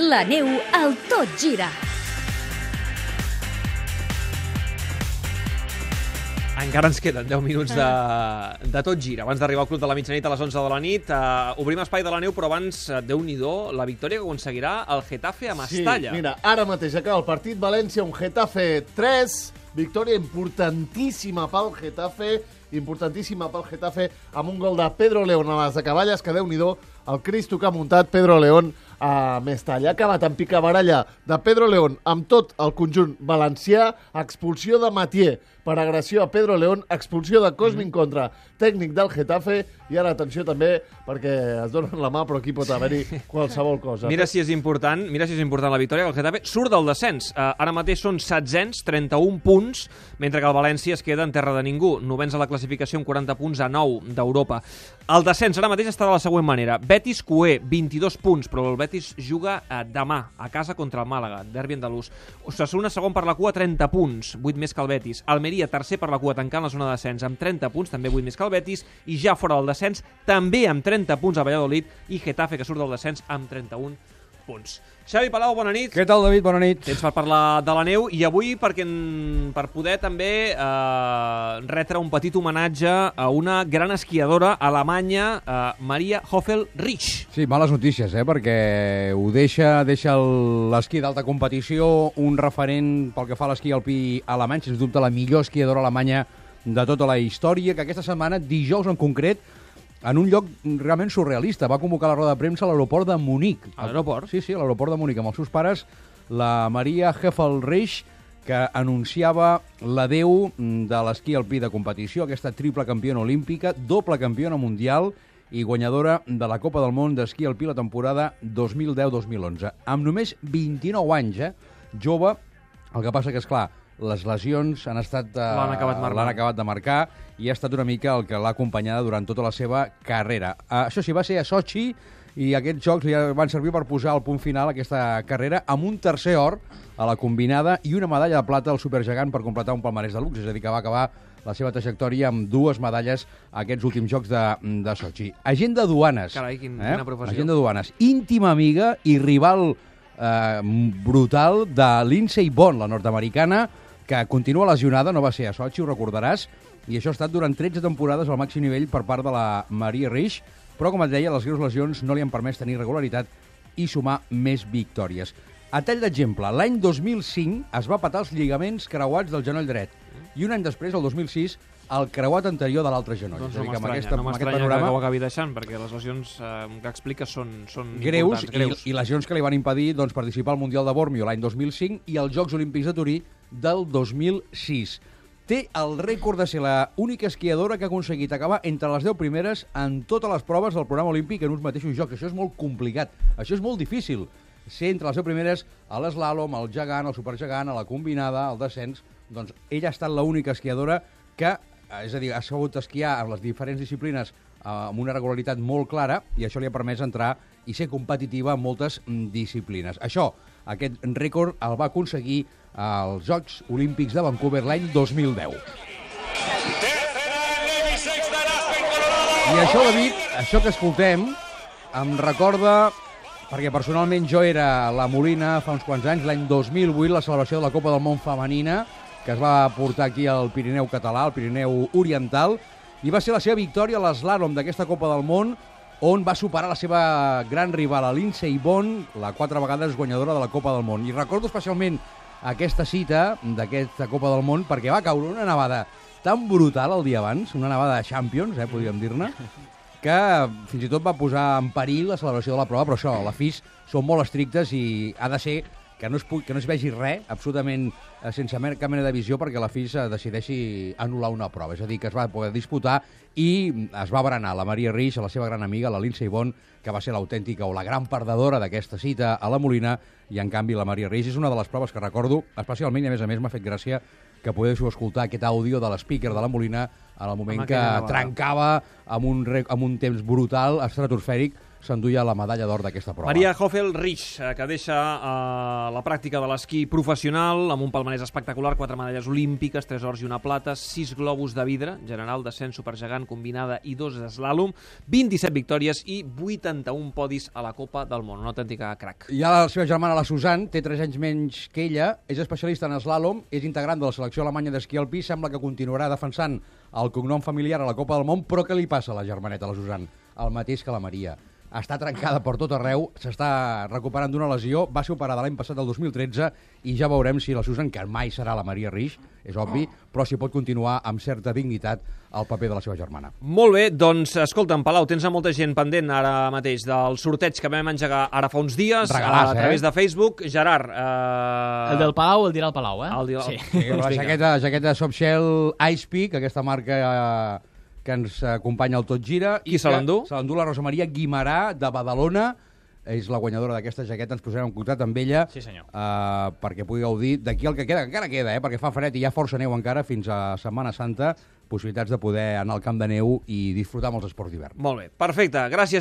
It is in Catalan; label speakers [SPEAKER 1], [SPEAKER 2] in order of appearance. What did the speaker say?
[SPEAKER 1] La neu al tot gira.
[SPEAKER 2] Encara ens queden 10 minuts de, de tot gira. Abans d'arribar al Club de la Mitjanit a les 11 de la nit, uh, obrim espai de la neu, però abans, uh, déu nhi la victòria que aconseguirà el Getafe a Mestalla.
[SPEAKER 3] Sí, mira, ara mateix acaba el partit València, un Getafe 3, victòria importantíssima pel Getafe, importantíssima pel Getafe, amb un gol de Pedro León a les acaballes, que déu nhi el Cristo que ha muntat Pedro León a Mestalla. Ha acabat en picabaralla de Pedro León amb tot el conjunt valencià, expulsió de Matier per agressió a Pedro León, expulsió de Cosmin mm -hmm. contra tècnic del Getafe, i ara atenció també, perquè es donen la mà, però aquí pot haver-hi qualsevol cosa.
[SPEAKER 2] Mira si és important, mira si és important la victòria, que el Getafe surt del descens. Uh, ara mateix són setzents, 31 punts, mentre que el València es queda en terra de ningú. Novens a la classificació amb 40 punts a 9 d'Europa. El descens ara mateix està de la següent manera. Betis Cué, 22 punts, però el Betis juga uh, demà a casa contra el Màlaga, derbi andalús. Osasuna segon per la cua, 30 punts, 8 més que el Betis. Almeria, tercer per la cua, tancant la zona de descens amb 30 punts, també 8 més que el Betis, i ja fora del descens, també amb 30 punts a Valladolid, i Getafe, que surt del descens amb 31 punts. Xavi Palau, bona nit.
[SPEAKER 4] Què tal, David? Bona nit.
[SPEAKER 2] Tens per parlar de la neu i avui perquè per poder també eh, retre un petit homenatge a una gran esquiadora alemanya, eh, Maria Hoffel-Rich.
[SPEAKER 4] Sí, males notícies, eh, perquè ho deixa, deixa l'esquí d'alta competició, un referent pel que fa a l'esquí alpí alemany, sens dubte la millor esquiadora alemanya de tota la història, que aquesta setmana, dijous en concret, en un lloc realment surrealista. Va convocar la roda de premsa a l'aeroport de Munic.
[SPEAKER 2] A l'aeroport?
[SPEAKER 4] Sí, sí, a l'aeroport de Munic, amb els seus pares, la Maria Heffelreich, que anunciava l'adeu de l'esquí alpí de competició, aquesta triple campiona olímpica, doble campiona mundial i guanyadora de la Copa del Món d'esquí alpí la temporada 2010-2011. Amb només 29 anys, eh? Jove, el que passa que, és clar, les lesions han estat...
[SPEAKER 2] Eh, L'han acabat,
[SPEAKER 4] acabat de marcar i ha estat una mica el que l'ha acompanyada durant tota la seva carrera. Uh, això sí, va ser a Sochi i aquests jocs li van servir per posar el punt final a aquesta carrera amb un tercer or a la combinada i una medalla de plata al supergegant per completar un palmarès de luxe, és a dir, que va acabar la seva trajectòria amb dues medalles a aquests últims jocs de, de Sochi. Agent de duanes.
[SPEAKER 2] Carai, quin, eh? quina professió.
[SPEAKER 4] Agent de duanes. Íntima amiga i rival eh, brutal de Lindsay Bond, la nord-americana, que continua lesionada, no va ser a Sochi, ho recordaràs, i això ha estat durant 13 temporades al màxim nivell per part de la Maria Rich, però, com et deia, les greus lesions no li han permès tenir regularitat i sumar més victòries. A tall d'exemple, l'any 2005 es va patar els lligaments creuats del genoll dret i un any després, el 2006, el creuat anterior de l'altre genoll.
[SPEAKER 2] Doncs no m'estranya, no m'estranya panorama... que ho acabi deixant, perquè les lesions eh, que explica són, són
[SPEAKER 4] greus,
[SPEAKER 2] greus.
[SPEAKER 4] I, i lesions que li van impedir doncs, participar al Mundial de Bormio l'any 2005 i als Jocs Olímpics de Turí del 2006 té el rècord de ser la única esquiadora que ha aconseguit acabar entre les 10 primeres en totes les proves del programa olímpic en uns mateixos jocs. Això és molt complicat, això és molt difícil. Ser entre les 10 primeres a l'eslàlom, al gegant, al supergegant, a la combinada, al descens... Doncs ella ha estat l'única esquiadora que, és a dir, ha sabut esquiar en les diferents disciplines eh, amb una regularitat molt clara i això li ha permès entrar i ser competitiva en moltes mm, disciplines. Això, aquest rècord el va aconseguir als Jocs Olímpics de Vancouver l'any 2010. I això, David, això que escoltem, em recorda, perquè personalment jo era a la Molina fa uns quants anys, l'any 2008, la celebració de la Copa del Món femenina, que es va portar aquí al Pirineu català, al Pirineu oriental, i va ser la seva victòria a l'eslàlom d'aquesta Copa del Món, on va superar la seva gran rival, a Lindsay Bon, la quatre vegades guanyadora de la Copa del Món. I recordo especialment aquesta cita d'aquesta Copa del Món perquè va caure una nevada tan brutal el dia abans, una nevada de Champions, eh, podríem dir-ne, que fins i tot va posar en perill la celebració de la prova, però això, la FIS són molt estrictes i ha de ser que no es, pugui, que no es vegi res, absolutament eh, sense cap mena de visió, perquè la FIS eh, decideixi anul·lar una prova. És a dir, que es va poder disputar i es va berenar la Maria Rix, la seva gran amiga, la Lindsay Bon, que va ser l'autèntica o la gran perdedora d'aquesta cita a la Molina, i en canvi la Maria Rix és una de les proves que recordo especialment, i a més a més m'ha fet gràcia que podéssiu escoltar aquest àudio de l'speaker de la Molina en el moment que trencava amb un, amb un temps brutal, estratosfèric, s'enduia la medalla d'or d'aquesta prova.
[SPEAKER 2] Maria Hoffel Rich, eh, que deixa eh, la pràctica de l'esquí professional amb un palmarès espectacular, quatre medalles olímpiques, tres ors i una plata, sis globus de vidre, general, descens, supergegant, combinada i dos eslàlom, 27 victòries i 81 podis a la Copa del Món. Una autèntica crac.
[SPEAKER 4] I ara la seva germana, la Susan, té 3 anys menys que ella, és especialista en eslàlom, és integrant de la selecció alemanya d'esquí alpí, sembla que continuarà defensant el cognom familiar a la Copa del Món, però què li passa a la germaneta, la Susan? El mateix que la Maria. Està trencada per tot arreu, s'està recuperant d'una lesió, va ser operada l'any passat, el 2013, i ja veurem si la Susan, que mai serà la Maria Rix, és obvi, però si pot continuar amb certa dignitat el paper de la seva germana.
[SPEAKER 2] Molt bé, doncs, escolta'm, Palau, tens a molta gent pendent ara mateix del sorteig que vam engegar ara fa uns dies
[SPEAKER 4] Regalàs,
[SPEAKER 2] a través
[SPEAKER 4] eh?
[SPEAKER 2] de Facebook. Gerard... Eh...
[SPEAKER 5] El del Palau el dirà el Palau, eh?
[SPEAKER 2] El dirà-
[SPEAKER 5] Sí.
[SPEAKER 4] Sí, la jaqueta, jaqueta Softshell Ice Peak, aquesta marca eh, que ens acompanya al Tot Gira.
[SPEAKER 2] Qui se
[SPEAKER 4] que
[SPEAKER 2] l'endú?
[SPEAKER 4] Se l'endú la Rosa Maria Guimarà, de Badalona. És la guanyadora d'aquesta jaqueta, ens posarem en contacte amb ella
[SPEAKER 5] Sí, senyor.
[SPEAKER 4] eh, perquè pugui gaudir d'aquí el que queda, que encara queda, eh, perquè fa fred i hi ha força neu encara fins a Setmana Santa, possibilitats de poder anar al camp de neu i disfrutar amb els esports d'hivern.
[SPEAKER 2] Molt bé, perfecte. Gràcies,